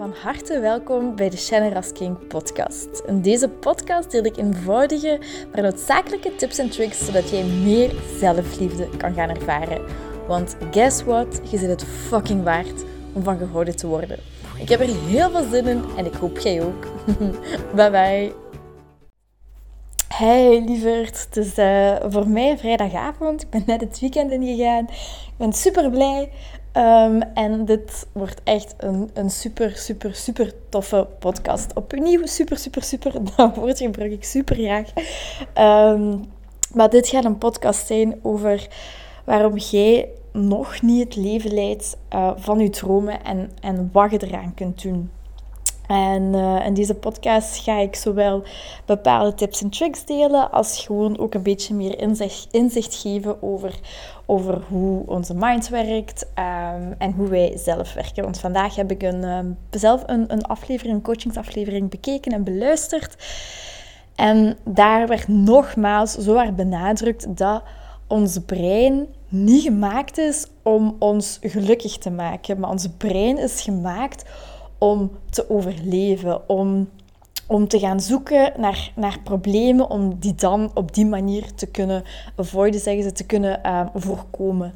Van harte welkom bij de Shannon King podcast. In deze podcast deel ik eenvoudige, maar noodzakelijke tips en tricks zodat jij meer zelfliefde kan gaan ervaren. Want guess what? Je zit het fucking waard om van gehouden te worden. Ik heb er heel veel zin in en ik hoop jij ook. bye bye. Hey lieverd, het is uh, voor mij vrijdagavond. Ik ben net het weekend ingegaan. Ik ben super blij. Um, en dit wordt echt een, een super, super, super toffe podcast. Opnieuw super, super, super. Dat woord gebruik ik super graag. Um, maar dit gaat een podcast zijn over waarom jij nog niet het leven leidt uh, van je dromen en, en wat je eraan kunt doen. En uh, in deze podcast ga ik zowel bepaalde tips en tricks delen, als gewoon ook een beetje meer inzicht, inzicht geven over, over hoe onze mind werkt um, en hoe wij zelf werken. Want vandaag heb ik een, um, zelf een, een aflevering, een coachingsaflevering bekeken en beluisterd. En daar werd nogmaals zo hard benadrukt dat ons brein niet gemaakt is om ons gelukkig te maken, maar ons brein is gemaakt te overleven, om, om te gaan zoeken naar, naar problemen, om die dan op die manier te kunnen avoiden, zeggen ze, te kunnen uh, voorkomen.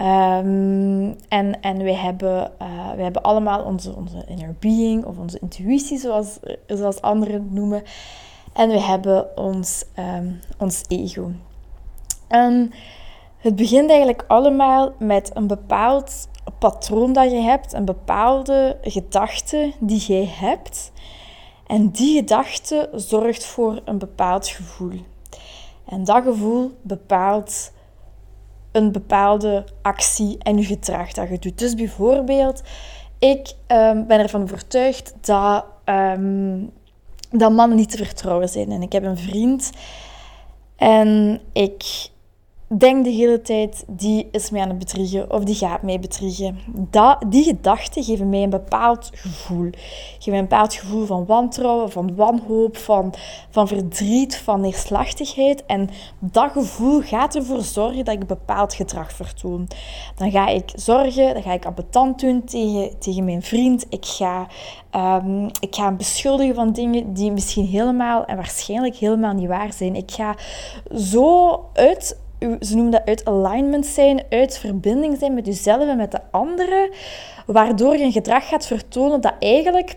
Um, en, en wij hebben, uh, hebben allemaal onze, onze inner being of onze intuïtie, zoals, zoals anderen het noemen. En we hebben ons, um, ons ego. Het begint eigenlijk allemaal met een bepaald patroon dat je hebt, een bepaalde gedachte die jij hebt. En die gedachte zorgt voor een bepaald gevoel. En dat gevoel bepaalt een bepaalde actie en je gedrag dat je doet. Dus bijvoorbeeld, ik um, ben ervan overtuigd dat, um, dat mannen niet te vertrouwen zijn. En ik heb een vriend en ik denk de hele tijd, die is mij aan het bedriegen of die gaat mij bedriegen. Dat, die gedachten geven mij een bepaald gevoel. Geven mij een bepaald gevoel van wantrouwen, van wanhoop, van, van verdriet, van neerslachtigheid. En dat gevoel gaat ervoor zorgen dat ik bepaald gedrag vertoon. Dan ga ik zorgen, dan ga ik ambetant doen tegen, tegen mijn vriend. Ik ga, um, ik ga hem beschuldigen van dingen die misschien helemaal en waarschijnlijk helemaal niet waar zijn. Ik ga zo uit ze noemen dat uit alignment zijn, uit verbinding zijn met jezelf en met de anderen, waardoor je een gedrag gaat vertonen dat eigenlijk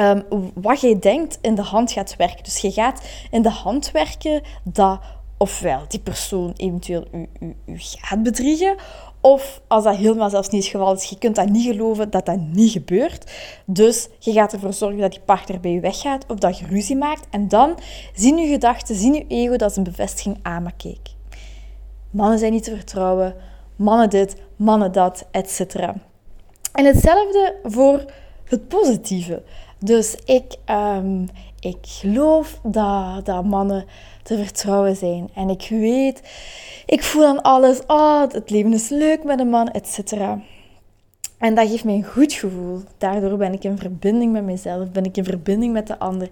um, wat jij denkt in de hand gaat werken. Dus je gaat in de hand werken dat ofwel die persoon eventueel u, u, u gaat bedriegen, of als dat helemaal zelfs niet het geval is, je kunt dat niet geloven dat dat niet gebeurt. Dus je gaat ervoor zorgen dat die partner bij je weggaat of dat je ruzie maakt. En dan zien je gedachten, zien je ego, dat is een bevestiging aan. Mannen zijn niet te vertrouwen. Mannen dit, mannen dat, etc. En hetzelfde voor het positieve. Dus ik, um, ik geloof dat, dat mannen te vertrouwen zijn. En ik weet, ik voel aan alles, oh, het leven is leuk met een man, etc. En dat geeft mij een goed gevoel. Daardoor ben ik in verbinding met mezelf, ben ik in verbinding met de ander.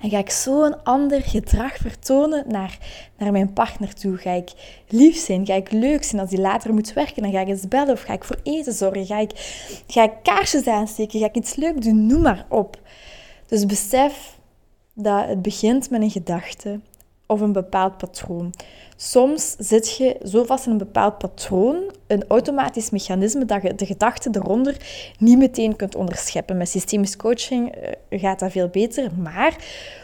En ga ik zo een ander gedrag vertonen naar, naar mijn partner toe. Ga ik lief zijn, ga ik leuk zijn. Als hij later moet werken, dan ga ik eens bellen of ga ik voor eten zorgen. Ga ik, ga ik kaarsjes aansteken, ga ik iets leuk doen, noem maar op. Dus besef dat het begint met een gedachte of een bepaald patroon. Soms zit je zo vast in een bepaald patroon, een automatisch mechanisme, dat je de gedachten eronder niet meteen kunt onderscheppen. Met systemisch coaching eh, gaat dat veel beter, maar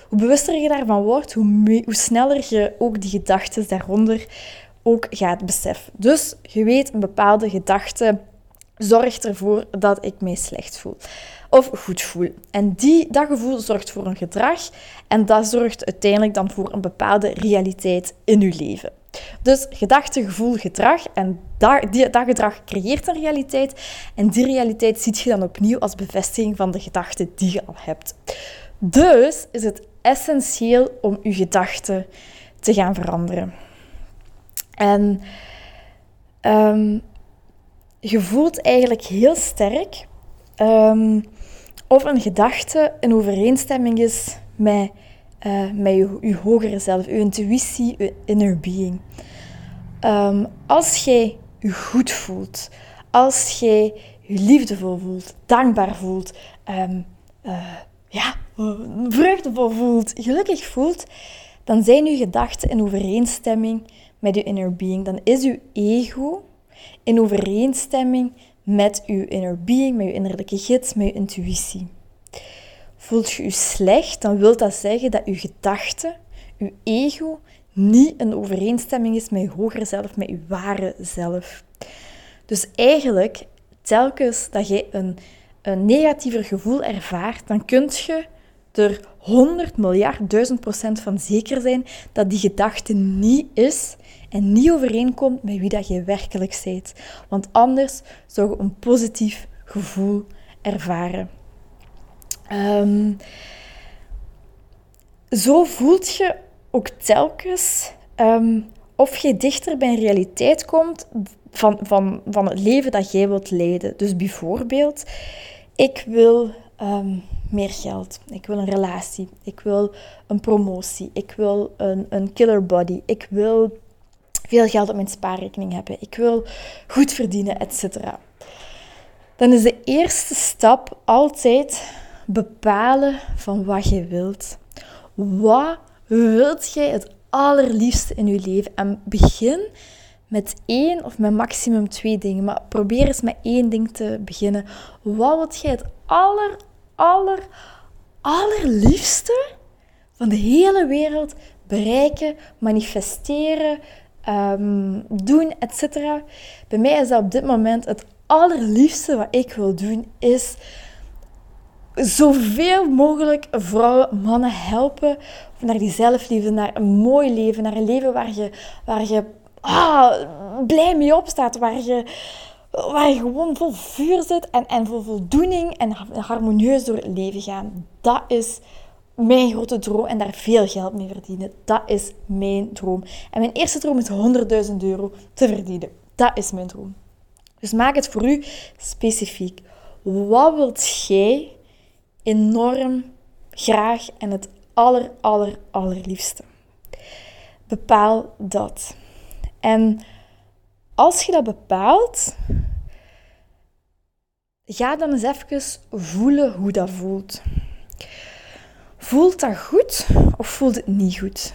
hoe bewuster je daarvan wordt, hoe, hoe sneller je ook die gedachten daaronder ook gaat beseffen. Dus je weet, een bepaalde gedachte zorgt ervoor dat ik mij slecht voel of goed voel. En die, dat gevoel zorgt voor een gedrag en dat zorgt uiteindelijk dan voor een bepaalde realiteit in uw leven. Dus gedachte, gevoel, gedrag en dat, die, dat gedrag creëert een realiteit en die realiteit ziet je dan opnieuw als bevestiging van de gedachte die je al hebt. Dus is het essentieel om je gedachten te gaan veranderen. En um, je voelt eigenlijk heel sterk um, of een gedachte in overeenstemming is met, uh, met je, hogere zelf, je intuïtie, je inner being. Um, als jij je goed voelt, als jij je liefdevol voelt, dankbaar voelt, um, uh, ja, vreugdevol voelt, gelukkig voelt, dan zijn uw gedachten in overeenstemming met uw inner being. Dan is uw ego in overeenstemming met uw inner being, met uw innerlijke gids, met uw intuïtie. Voelt je u slecht, dan wil dat zeggen dat uw gedachten, uw ego, niet in overeenstemming is met je hogere zelf, met je ware zelf. Dus eigenlijk, telkens dat je een, een negatiever gevoel ervaart, dan kun je er 100 miljard, 1000 procent van zeker zijn dat die gedachte niet is en niet overeenkomt met wie dat je werkelijk bent. Want anders zou je een positief gevoel ervaren. Um, zo voelt je ook telkens um, of je dichter bij een realiteit komt van, van, van het leven dat jij wilt leiden. Dus bijvoorbeeld, ik wil um, meer geld, ik wil een relatie, ik wil een promotie, ik wil een, een killer body, ik wil veel geld op mijn spaarrekening hebben, ik wil goed verdienen, etc. Dan is de eerste stap altijd bepalen van wat je wilt. Wat wilt jij het allerliefste in je leven? En begin met één of met maximum twee dingen. Maar probeer eens met één ding te beginnen. Wat wilt jij het aller, aller, allerliefste van de hele wereld bereiken, manifesteren, um, doen, etc. Bij mij is dat op dit moment het allerliefste wat ik wil doen, is zoveel mogelijk vrouwen, mannen helpen naar die zelfliefde, naar een mooi leven, naar een leven waar je, waar je ah, blij mee opstaat, waar je, waar je gewoon vol vuur zit en, en vol voldoening en harmonieus door het leven gaan. Dat is mijn grote droom en daar veel geld mee verdienen. Dat is mijn droom. En mijn eerste droom is 100.000 euro te verdienen. Dat is mijn droom. Dus maak het voor u specifiek. Wat wilt jij enorm graag en het aller, aller, allerliefste? Bepaal dat. En als je dat bepaalt, ga dan eens even voelen hoe dat voelt. Voelt dat goed of voelt het niet goed?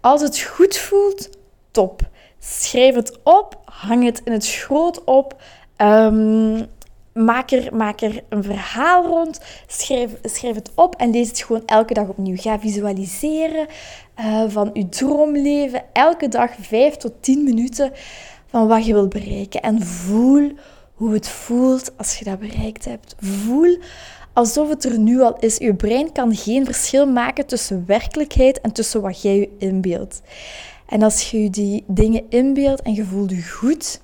Als het goed voelt, top. Schrijf het op, hang het in het groot op. Um, maak, er, maak er een verhaal rond. Schrijf, schrijf het op en lees het gewoon elke dag opnieuw. Ga visualiseren uh, van je droomleven. Elke dag 5 tot 10 minuten van wat je wilt bereiken. En voel hoe het voelt als je dat bereikt hebt. Voel alsof het er nu al is. Je brein kan geen verschil maken tussen werkelijkheid en tussen wat jij je inbeeldt. En als je die dingen inbeeldt en je voelt je goed,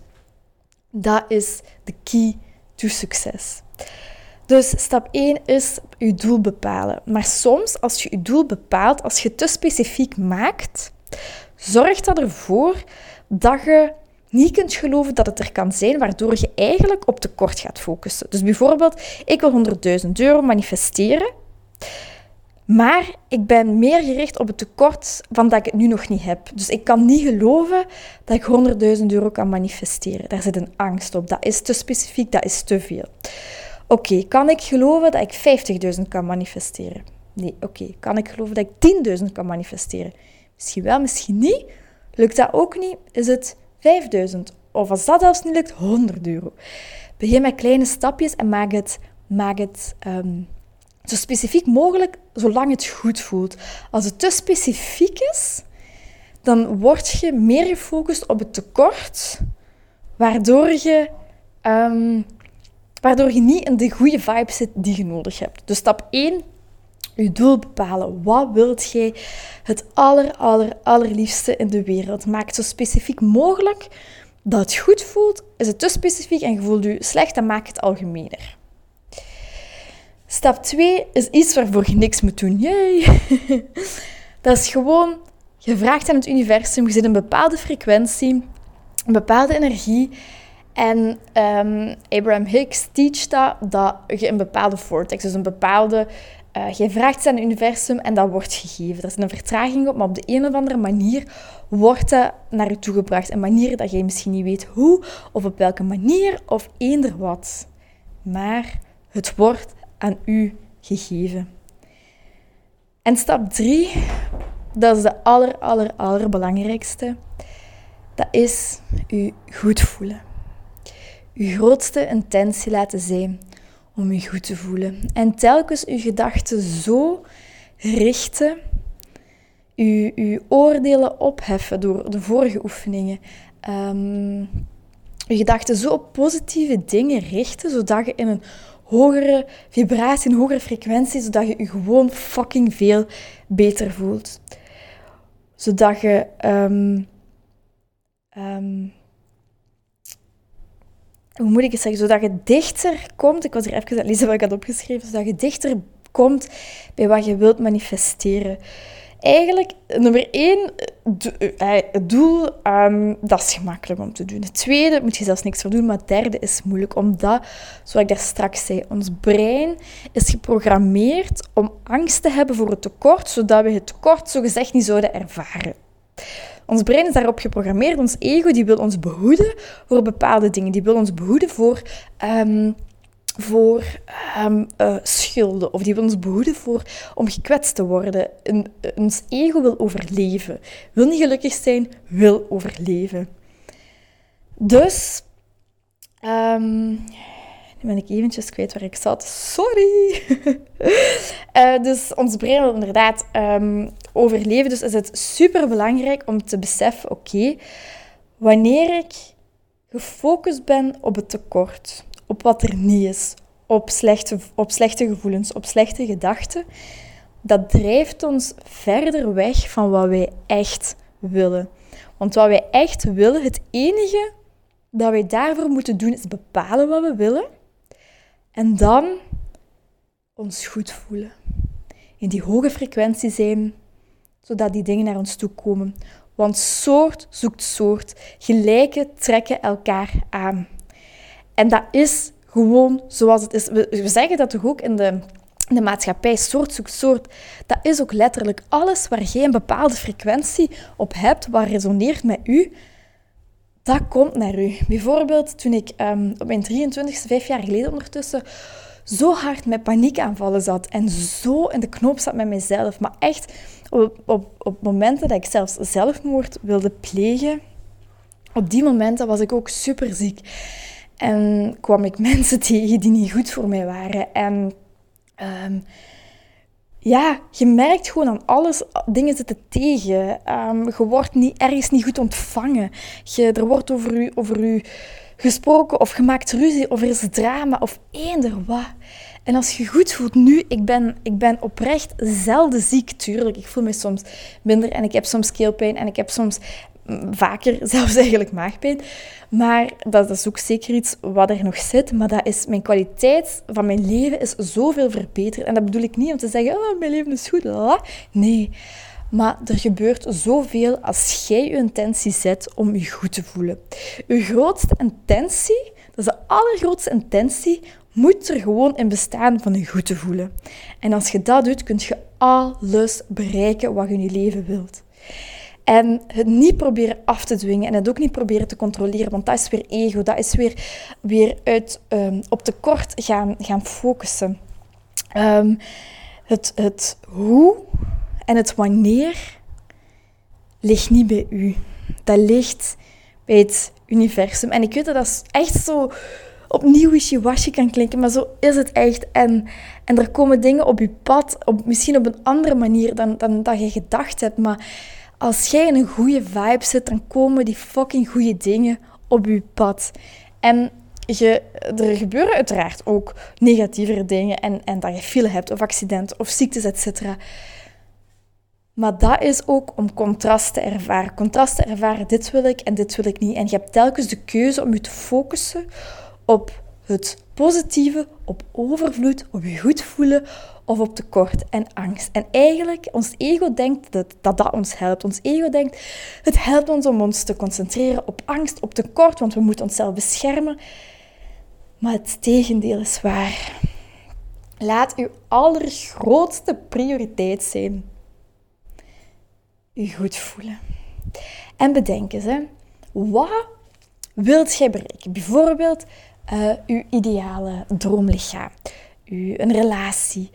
dat is de key to succes. Dus stap 1 is je doel bepalen. Maar soms, als je je doel bepaalt, als je het te specifiek maakt, zorgt dat ervoor dat je niet kunt geloven dat het er kan zijn, waardoor je eigenlijk op tekort gaat focussen. Dus bijvoorbeeld, ik wil 100.000 euro manifesteren, maar ik ben meer gericht op het tekort van dat ik het nu nog niet heb. Dus ik kan niet geloven dat ik 100.000 euro kan manifesteren. Daar zit een angst op. Dat is te specifiek, dat is te veel. Oké, kan ik geloven dat ik 50.000 kan manifesteren? Nee, oké. Kan ik geloven dat ik 10.000 kan manifesteren? Misschien wel, misschien niet. Lukt dat ook niet? Is het 5000. Of als dat zelfs niet lukt, 100 euro. Begin met kleine stapjes en maak het, maak het ehm, zo specifiek mogelijk, zolang het goed voelt. Als het te specifiek is, dan word je meer gefocust op het tekort, waardoor je, um, waardoor je niet in de goede vibe zit die je nodig hebt. Dus stap 1, je doel bepalen. Wat wilt jij het aller, aller, allerliefste in de wereld? Maak het zo specifiek mogelijk dat het goed voelt. Is het te specifiek en je voelt je slecht, dan maak het algemener. Stap 2 is iets waarvoor je niks moet doen. Yay! Dat is gewoon, je vraagt aan het universum, je zit een bepaalde frequentie, een bepaalde energie. En um, Abraham Hicks teacht dat, dat je een bepaalde vortex, dus een bepaalde Uh, jij vraagt aan het universum en dat wordt gegeven. Er is een vertraging op, maar op de een of andere manier wordt dat naar je toegebracht. Een manier dat jij misschien niet weet hoe of op welke manier of eender wat. Maar het wordt aan u gegeven. En stap 3, dat is de aller, aller, allerbelangrijkste. Dat is u goed voelen. Uw grootste intentie laten zijn om je goed te voelen. En telkens uw gedachten zo richten, uw, uw oordelen opheffen door de vorige oefeningen. Um, je gedachten zo op positieve dingen richten, zodat je in een hogere vibratie, een hogere frequentie, zodat je je gewoon fucking veel beter voelt. Zodat je um, um, hoe moet ik het zeggen, zodat je dichter komt, ik was hier even aan het lezen wat ik had opgeschreven, zodat je dichter komt bij wat je wilt manifesteren. Eigenlijk, nummer één, eh, het doel, um, dat is gemakkelijk om te doen. Het tweede, moet je zelfs niks voor doen, maar het derde is moeilijk, omdat, zoals ik daar straks zei, ons brein is geprogrammeerd om angst te hebben voor het tekort, zodat we het tekort zogezegd niet zouden ervaren. Ons brein is daarop geprogrammeerd. Ons ego die wil ons behoeden voor bepaalde dingen. Die wil ons behoeden voor, um, voor um, uh, schulden. Of die wil ons behoeden voor, om gekwetst te worden. En, ons ego wil overleven. Wil niet gelukkig zijn, wil overleven. Dus... Um, nu ben ik eventjes kwijt waar ik zat. Sorry. uh, dus ons brein wil inderdaad um, overleven. Dus is het super belangrijk om te beseffen: oké, wanneer ik gefocust ben op het tekort, op wat er niet is, op slechte, op slechte gevoelens, op slechte gedachten, dat drijft ons verder weg van wat wij echt willen. Want wat wij echt willen, het enige dat wij daarvoor moeten doen, is bepalen wat we willen. En dan ons goed voelen. In die hoge frequentie zijn, zodat die dingen naar ons toe komen. Want soort zoekt soort. Gelijke trekken elkaar aan. En dat is gewoon zoals het is. We, zeggen dat toch ook in de, in de maatschappij, soort zoekt soort. Dat is ook letterlijk alles waar je een bepaalde frequentie op hebt, wat resoneert met u, dat komt naar u. Bijvoorbeeld toen ik um, op mijn 23ste, vijf jaar geleden ondertussen, zo hard met paniekaanvallen zat en zo in de knoop zat met mezelf. Maar echt op, op, op momenten dat ik zelfs zelfmoord wilde plegen, op die momenten was ik ook super ziek. En kwam ik mensen tegen die niet goed voor mij waren. En um, ja, je merkt gewoon aan alles, dingen zitten tegen. Um, je wordt niet, ergens niet goed ontvangen. Je, er wordt over u, over u gesproken of gemaakt ruzie of er is drama of eender wat. En als je goed voelt, nu, ik ben, ik ben oprecht zelden ziek, tuurlijk. Ik voel me soms minder en ik heb soms keelpijn en ik heb soms vaker zelfs eigenlijk maagpijn. Maar dat is ook zeker iets wat er nog zit. Maar dat is, mijn kwaliteit van mijn leven is zoveel verbeterd. En dat bedoel ik niet om te zeggen, oh, mijn leven is goed. Nee. Maar er gebeurt zoveel als jij je intentie zet om je goed te voelen. Je grootste intentie, dat is de allergrootste intentie, moet er gewoon in bestaan van je goed te voelen. En als je dat doet, kun je alles bereiken wat je in je leven wilt. En het niet proberen af te dwingen en het ook niet proberen te controleren, want dat is weer ego, dat is weer, weer uit, um, op tekort gaan, gaan focussen. Um, het, het hoe en het wanneer ligt niet bij u. Dat ligt bij het universum. En ik weet dat dat echt zo opnieuw wishy-washy kan klinken, maar zo is het echt. En, en er komen dingen op je pad, op, misschien op een andere manier dan, dan dat je gedacht hebt, maar als jij in een goede vibe zit, dan komen die fucking goede dingen op je pad. En je, er gebeuren uiteraard ook negatievere dingen en, en dat je file hebt of accidenten of ziektes, etc. Maar dat is ook om contrast te ervaren. Contrast te ervaren, dit wil ik en dit wil ik niet. En je hebt telkens de keuze om je te focussen op het positieve, op overvloed, op je goed voelen, of op tekort en angst. En eigenlijk, ons ego denkt dat, dat dat ons helpt. Ons ego denkt, het helpt ons om ons te concentreren op angst, op tekort, want we moeten onszelf beschermen. Maar het tegendeel is waar. Laat uw allergrootste prioriteit zijn. U goed voelen. En bedenk eens, hè, wat wilt jij bereiken? Bijvoorbeeld uh, uw ideale droomlichaam, uw, een relatie,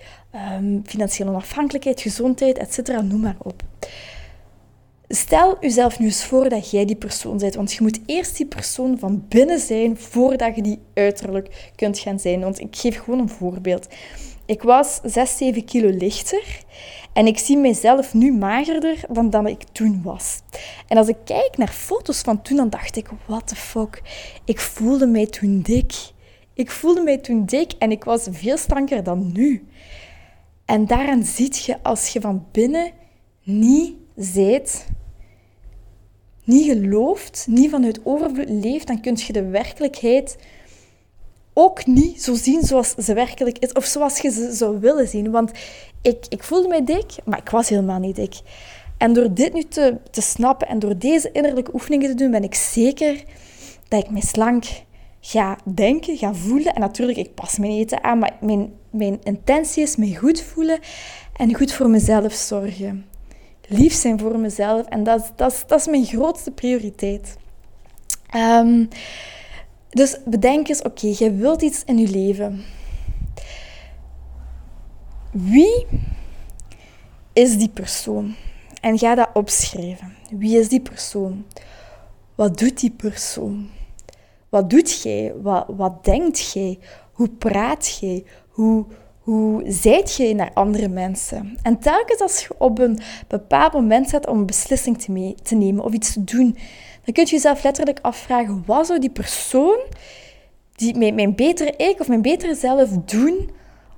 um, financiële onafhankelijkheid, gezondheid, etc. Noem maar op. Stel jezelf nu eens voor dat jij die persoon bent, want je moet eerst die persoon van binnen zijn voordat je die uiterlijk kunt gaan zijn. Want ik geef gewoon een voorbeeld. Ik was 6, 7 kilo lichter en ik zie mezelf nu magerder dan dat ik toen was. En als ik kijk naar foto's van toen, dan dacht ik, what the fuck. Ik voelde mij toen dik. Ik voelde mij toen dik en ik was veel stanker dan nu. En daaraan zie je, als je van binnen niet zijt, niet gelooft, niet vanuit overvloed leeft, dan kun je de werkelijkheid ook niet zo zien zoals ze werkelijk is. Of zoals je ze zou willen zien. Want ik, ik voelde mij dik, maar ik was helemaal niet dik. En door dit nu te, te snappen en door deze innerlijke oefeningen te doen, ben ik zeker dat ik mij slank ga denken, ga voelen. En natuurlijk, ik pas mijn eten aan, maar mijn, mijn intentie is me goed voelen en goed voor mezelf zorgen. Lief zijn voor mezelf. En dat, dat, dat is mijn grootste prioriteit. Um, dus bedenk eens, oké, okay, je wilt iets in je leven. Wie is die persoon? En ga dat opschrijven. Wie is die persoon? Wat doet die persoon? Wat doet jij? Wat, wat denkt jij? Hoe praat jij? Hoe, hoe zijt jij naar andere mensen? En telkens als je op een bepaald moment zet om een beslissing te nemen of iets te doen, dan kun je jezelf letterlijk afvragen, wat zou die persoon, die, mijn, mijn betere ik of mijn betere zelf doen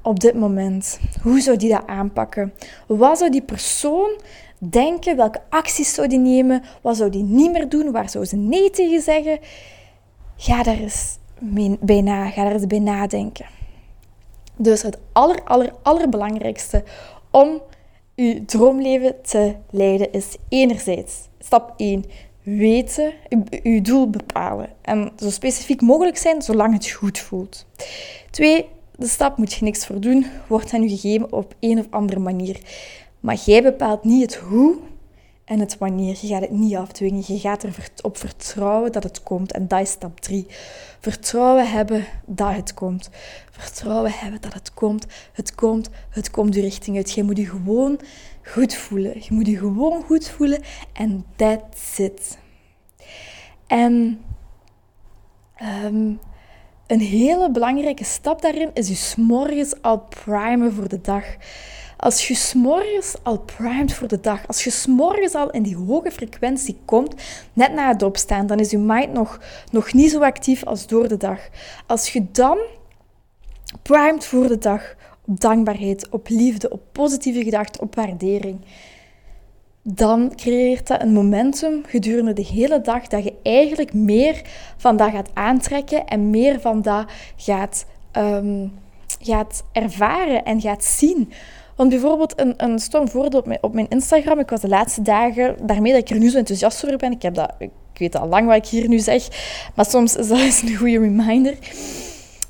op dit moment? Hoe zou die dat aanpakken? Wat zou die persoon denken? Welke acties zou die nemen? Wat zou die niet meer doen? Waar zou ze nee tegen zeggen? Ga daar eens bij na, ga daar eens bij nadenken. Dus het aller, aller, allerbelangrijkste om je droomleven te leiden is enerzijds, stap 1, weten, je doel bepalen. En zo specifiek mogelijk zijn, zolang het goed voelt. Twee, de stap moet je niks voor doen, wordt aan je gegeven op een of andere manier. Maar jij bepaalt niet het hoe en het wanneer. Je gaat het niet afdwingen. Je gaat erop vertrouwen dat het komt. En dat is stap drie. Vertrouwen hebben dat het komt. Vertrouwen hebben dat het komt. Het komt, het komt de richting uit. Je moet je gewoon goed voelen. Je moet je gewoon goed voelen en that's it. En ehm, een hele belangrijke stap daarin is je s'morgens al primen voor de dag. Als je s'morgens al primed voor de dag, als je s'morgens al in die hoge frequentie komt, net na het opstaan, dan is je mind nog, nog niet zo actief als door de dag. Als je dan primed voor de dag, op dankbaarheid, op liefde, op positieve gedachten, op waardering, dan creëert dat een momentum gedurende de hele dag dat je eigenlijk meer van dat gaat aantrekken en meer van dat gaat, um, gaat ervaren en gaat zien. Want bijvoorbeeld een, een stom voorbeeld op mijn, op mijn Instagram. Ik was de laatste dagen, daarmee dat ik er nu zo enthousiast over ben. Ik, heb dat, ik weet al lang wat ik hier nu zeg, maar soms is dat een goede reminder.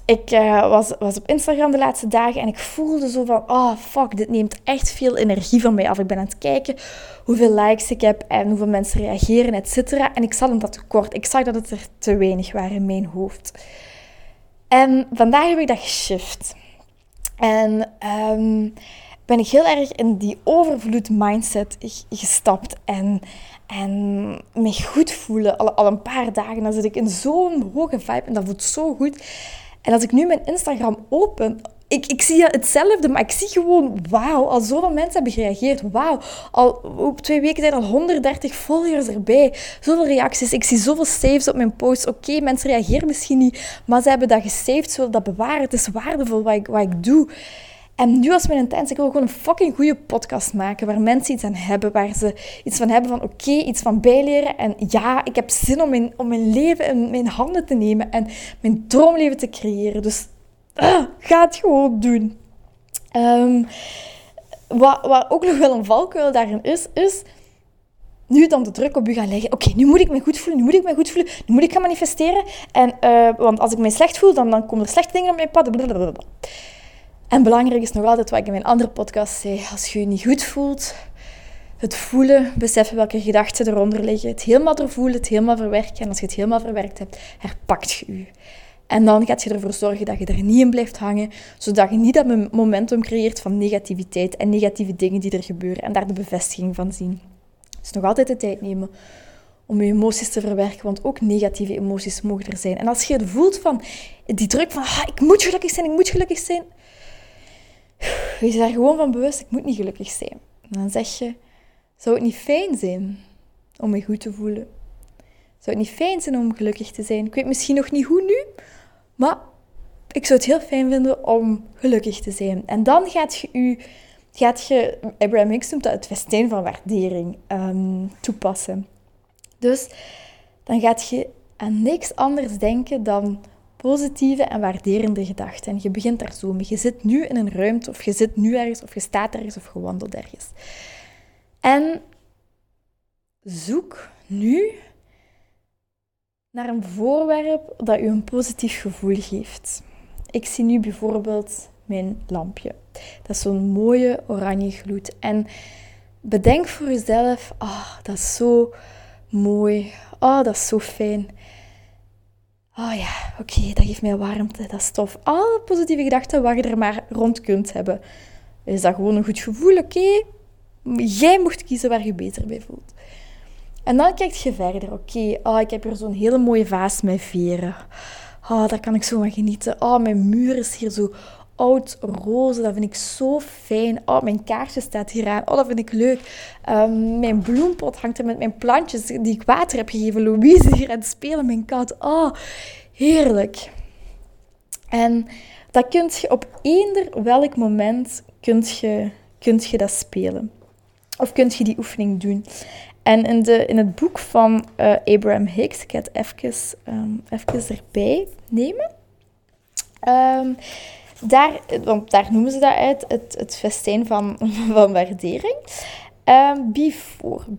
Ik uh, was, was op Instagram de laatste dagen en ik voelde zo van, oh fuck, dit neemt echt veel energie van mij af. Ik ben aan het kijken hoeveel likes ik heb en hoeveel mensen reageren, et cetera. En ik zat hem dat tekort. Ik zag dat het er te weinig waren in mijn hoofd. En vandaag heb ik dat geshift. En um, ben ik heel erg in die overvloed mindset gestapt. En, en me goed voelen. Al, al een paar dagen. Dan zit ik in zo'n hoge vibe en dat voelt zo goed. En als ik nu mijn Instagram open, ik, ik zie hetzelfde, maar ik zie gewoon, wauw, al zoveel mensen hebben gereageerd. Wauw, al op twee weken zijn al 130 volgers erbij. Zoveel reacties. Ik zie zoveel saves op mijn posts. Oké, mensen reageren misschien niet, maar ze hebben dat gesaved, ze willen dat bewaren. Het is waardevol wat ik, wat ik doe. En nu was mijn intentie, ik wil gewoon een fucking goede podcast maken waar mensen iets aan hebben, waar ze iets van hebben van oké, iets van bijleren. En ja, ik heb zin om mijn, om mijn leven in mijn handen te nemen en mijn droomleven te creëren. Dus uh, ga het gewoon doen. Um, wat, wat ook nog wel een valkuil daarin is, is nu dan de druk op u gaan leggen. Oké, nu moet ik me goed voelen, nu moet ik me goed voelen, nu moet ik gaan manifesteren. En, uh, want als ik me slecht voel, dan, dan komen er slechte dingen op mijn pad. Blablabla. En belangrijk is nog altijd wat ik in mijn andere podcast zei. Als je je niet goed voelt, het voelen, beseffen welke gedachten eronder liggen. Het helemaal doorvoelen, het helemaal verwerken. En als je het helemaal verwerkt hebt, herpakt je je. En dan gaat je ervoor zorgen dat je er niet in blijft hangen, zodat je niet dat momentum creëert van negativiteit en negatieve dingen die er gebeuren en daar de bevestiging van zien. Dus nog altijd de tijd nemen om je emoties te verwerken, want ook negatieve emoties mogen er zijn. En als je het voelt van die druk van ah, ik moet gelukkig zijn, ik moet gelukkig zijn, wees je daar gewoon van bewust, ik moet niet gelukkig zijn. En dan zeg je, zou het niet fijn zijn om je goed te voelen? Zou het niet fijn zijn om gelukkig te zijn? Ik weet misschien nog niet hoe nu, maar ik zou het heel fijn vinden om gelukkig te zijn. En dan gaat je u, je, Abraham Hicks noemt dat het festijn van waardering, um, toepassen. Dus dan gaat je aan niks anders denken dan positieve en waarderende gedachten. En je begint daar zo mee. Je zit nu in een ruimte, of je zit nu ergens, of je staat ergens, of je wandelt ergens. En zoek nu naar een voorwerp dat u een positief gevoel geeft. Ik zie nu bijvoorbeeld mijn lampje. Dat is zo'n mooie oranje gloed. En bedenk voor jezelf, ah, oh, dat is zo mooi. Oh, dat is zo fijn. Oh ja, oké, dat geeft mij warmte, dat is tof. Alle positieve gedachten waar je er maar rond kunt hebben. Is dat gewoon een goed gevoel? Oké, jij mocht kiezen waar je beter bij voelt. En dan kijk je verder. Oké, oh, ik heb hier zo'n hele mooie vaas met veren. Oh, daar kan ik zo van genieten. Oh, mijn muur is hier zo oud roze. Dat vind ik zo fijn. Oh, mijn kaarsje staat hier aan. Oh, dat vind ik leuk. Um, mijn bloempot hangt er met mijn plantjes die ik water heb gegeven. Louise hier aan het spelen, mijn kat. Oh, heerlijk. En dat kunt je op eender welk moment kunt je, kunt je dat spelen. Of kunt je die oefening doen. En in, de, in het boek van uh, Abraham Hicks, ik ga het even, um, erbij nemen. Um, daar, want daar noemen ze dat uit, het, het festijn van, van waardering. Um, bijvoorbeeld,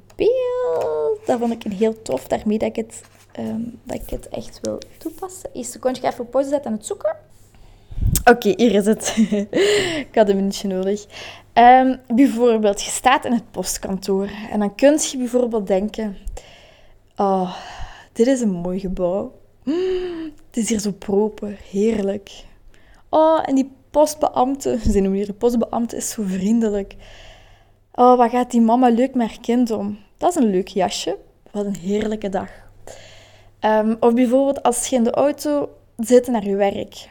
dat vond ik een heel tof, daarmee dat ik het, um, dat ik het echt wil toepassen. Eerst een secondje even op pauze zetten en het zoeken. Oké, hier is het. ik had een minuutje nodig. Um, bijvoorbeeld, je staat in het postkantoor en dan kun je bijvoorbeeld denken... Oh, dit is een mooi gebouw. Het is hier zo proper, heerlijk. Oh, en die postbeambte, ze noemen hier de postbeambte, is zo vriendelijk. Oh, wat gaat die mama leuk met haar kind om? Dat is een leuk jasje. Wat een heerlijke dag. Um, of bijvoorbeeld als je in de auto zit naar je werk.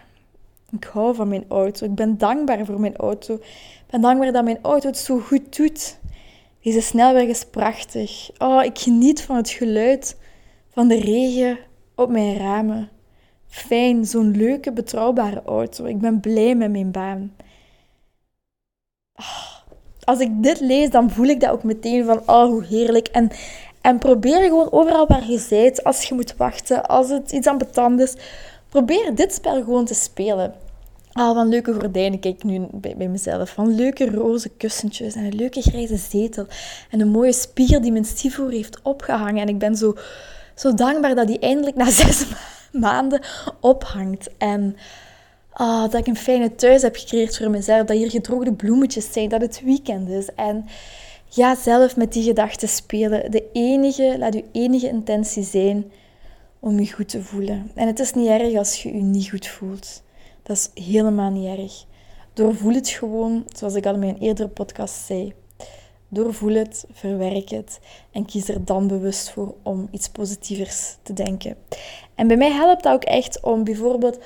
Ik hou van mijn auto. Ik ben dankbaar voor mijn auto. Ik ben dankbaar dat mijn auto het zo goed doet. Deze snelweg is prachtig. Oh, ik geniet van het geluid van de regen op mijn ramen. Fijn, zo'n leuke, betrouwbare auto. Ik ben blij met mijn baan. Ah, als ik dit lees, dan voel ik dat ook meteen van, oh, hoe heerlijk. En, en probeer gewoon overal waar je bent, als je moet wachten, als het iets aan betand is, probeer dit spel gewoon te spelen. Ah, van leuke gordijnen kijk ik nu bij, mezelf. Van leuke roze kussentjes en een leuke grijze zetel. En een mooie spiegel die mijn stiefvoer heeft opgehangen. En ik ben zo, zo dankbaar dat die eindelijk na zes maanden ophangt. En ah, dat ik een fijne thuis heb gecreëerd voor mezelf. Dat hier gedroogde bloemetjes zijn. Dat het weekend is. En ga zelf met die gedachten spelen. De enige, laat uw enige intentie zijn om je goed te voelen. En het is niet erg als je je niet goed voelt. Dat is helemaal niet erg. Doorvoel het gewoon, zoals ik al in mijn eerdere podcast zei. Doorvoel het, verwerk het en kies er dan bewust voor om iets positievers te denken. En bij mij helpt dat ook echt om bijvoorbeeld,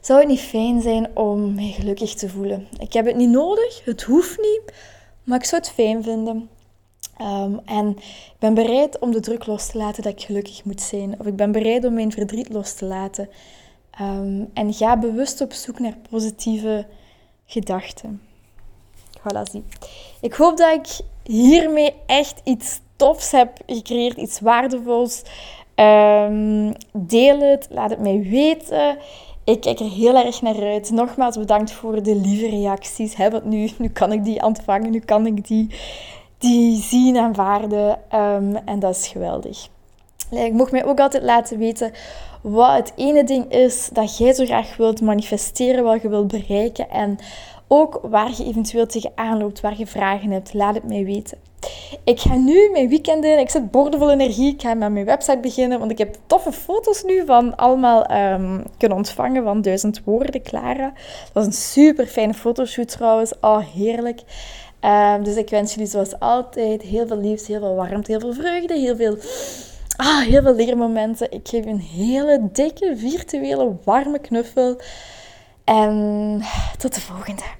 zou het niet fijn zijn om mij gelukkig te voelen? Ik heb het niet nodig, het hoeft niet, maar ik zou het fijn vinden. Ehm, en ik ben bereid om de druk los te laten dat ik gelukkig moet zijn. Of ik ben bereid om mijn verdriet los te laten. Um, en ga bewust op zoek naar positieve gedachten. Voilà, zie. Ik hoop dat ik hiermee echt iets tofs heb gecreëerd, iets waardevols. Um, deel het, laat het mij weten. Ik kijk er heel erg naar uit. Nogmaals bedankt voor de lieve reacties. Heb het nu, nu kan ik die ontvangen, nu kan ik die, die zien en waarden. Um, en dat is geweldig. Ik mocht mij ook altijd laten weten wat het ene ding is dat jij zo graag wilt manifesteren, wat je wilt bereiken. En ook waar je eventueel tegenaan loopt, waar je vragen hebt, laat het mij weten. Ik ga nu mijn weekend in. Ik zit boordevol energie. Ik ga met mijn website beginnen, want ik heb toffe foto's nu van allemaal um, kunnen ontvangen van Duizend Woorden, Clara. Dat was een super fijne fotoshoot trouwens. Oh, heerlijk. Um, dus ik wens jullie zoals altijd heel veel liefs, heel veel warmte, heel veel vreugde, heel veel, ah, heel veel leermomenten. Ik geef een hele dikke, virtuele, warme knuffel. En tot de volgende.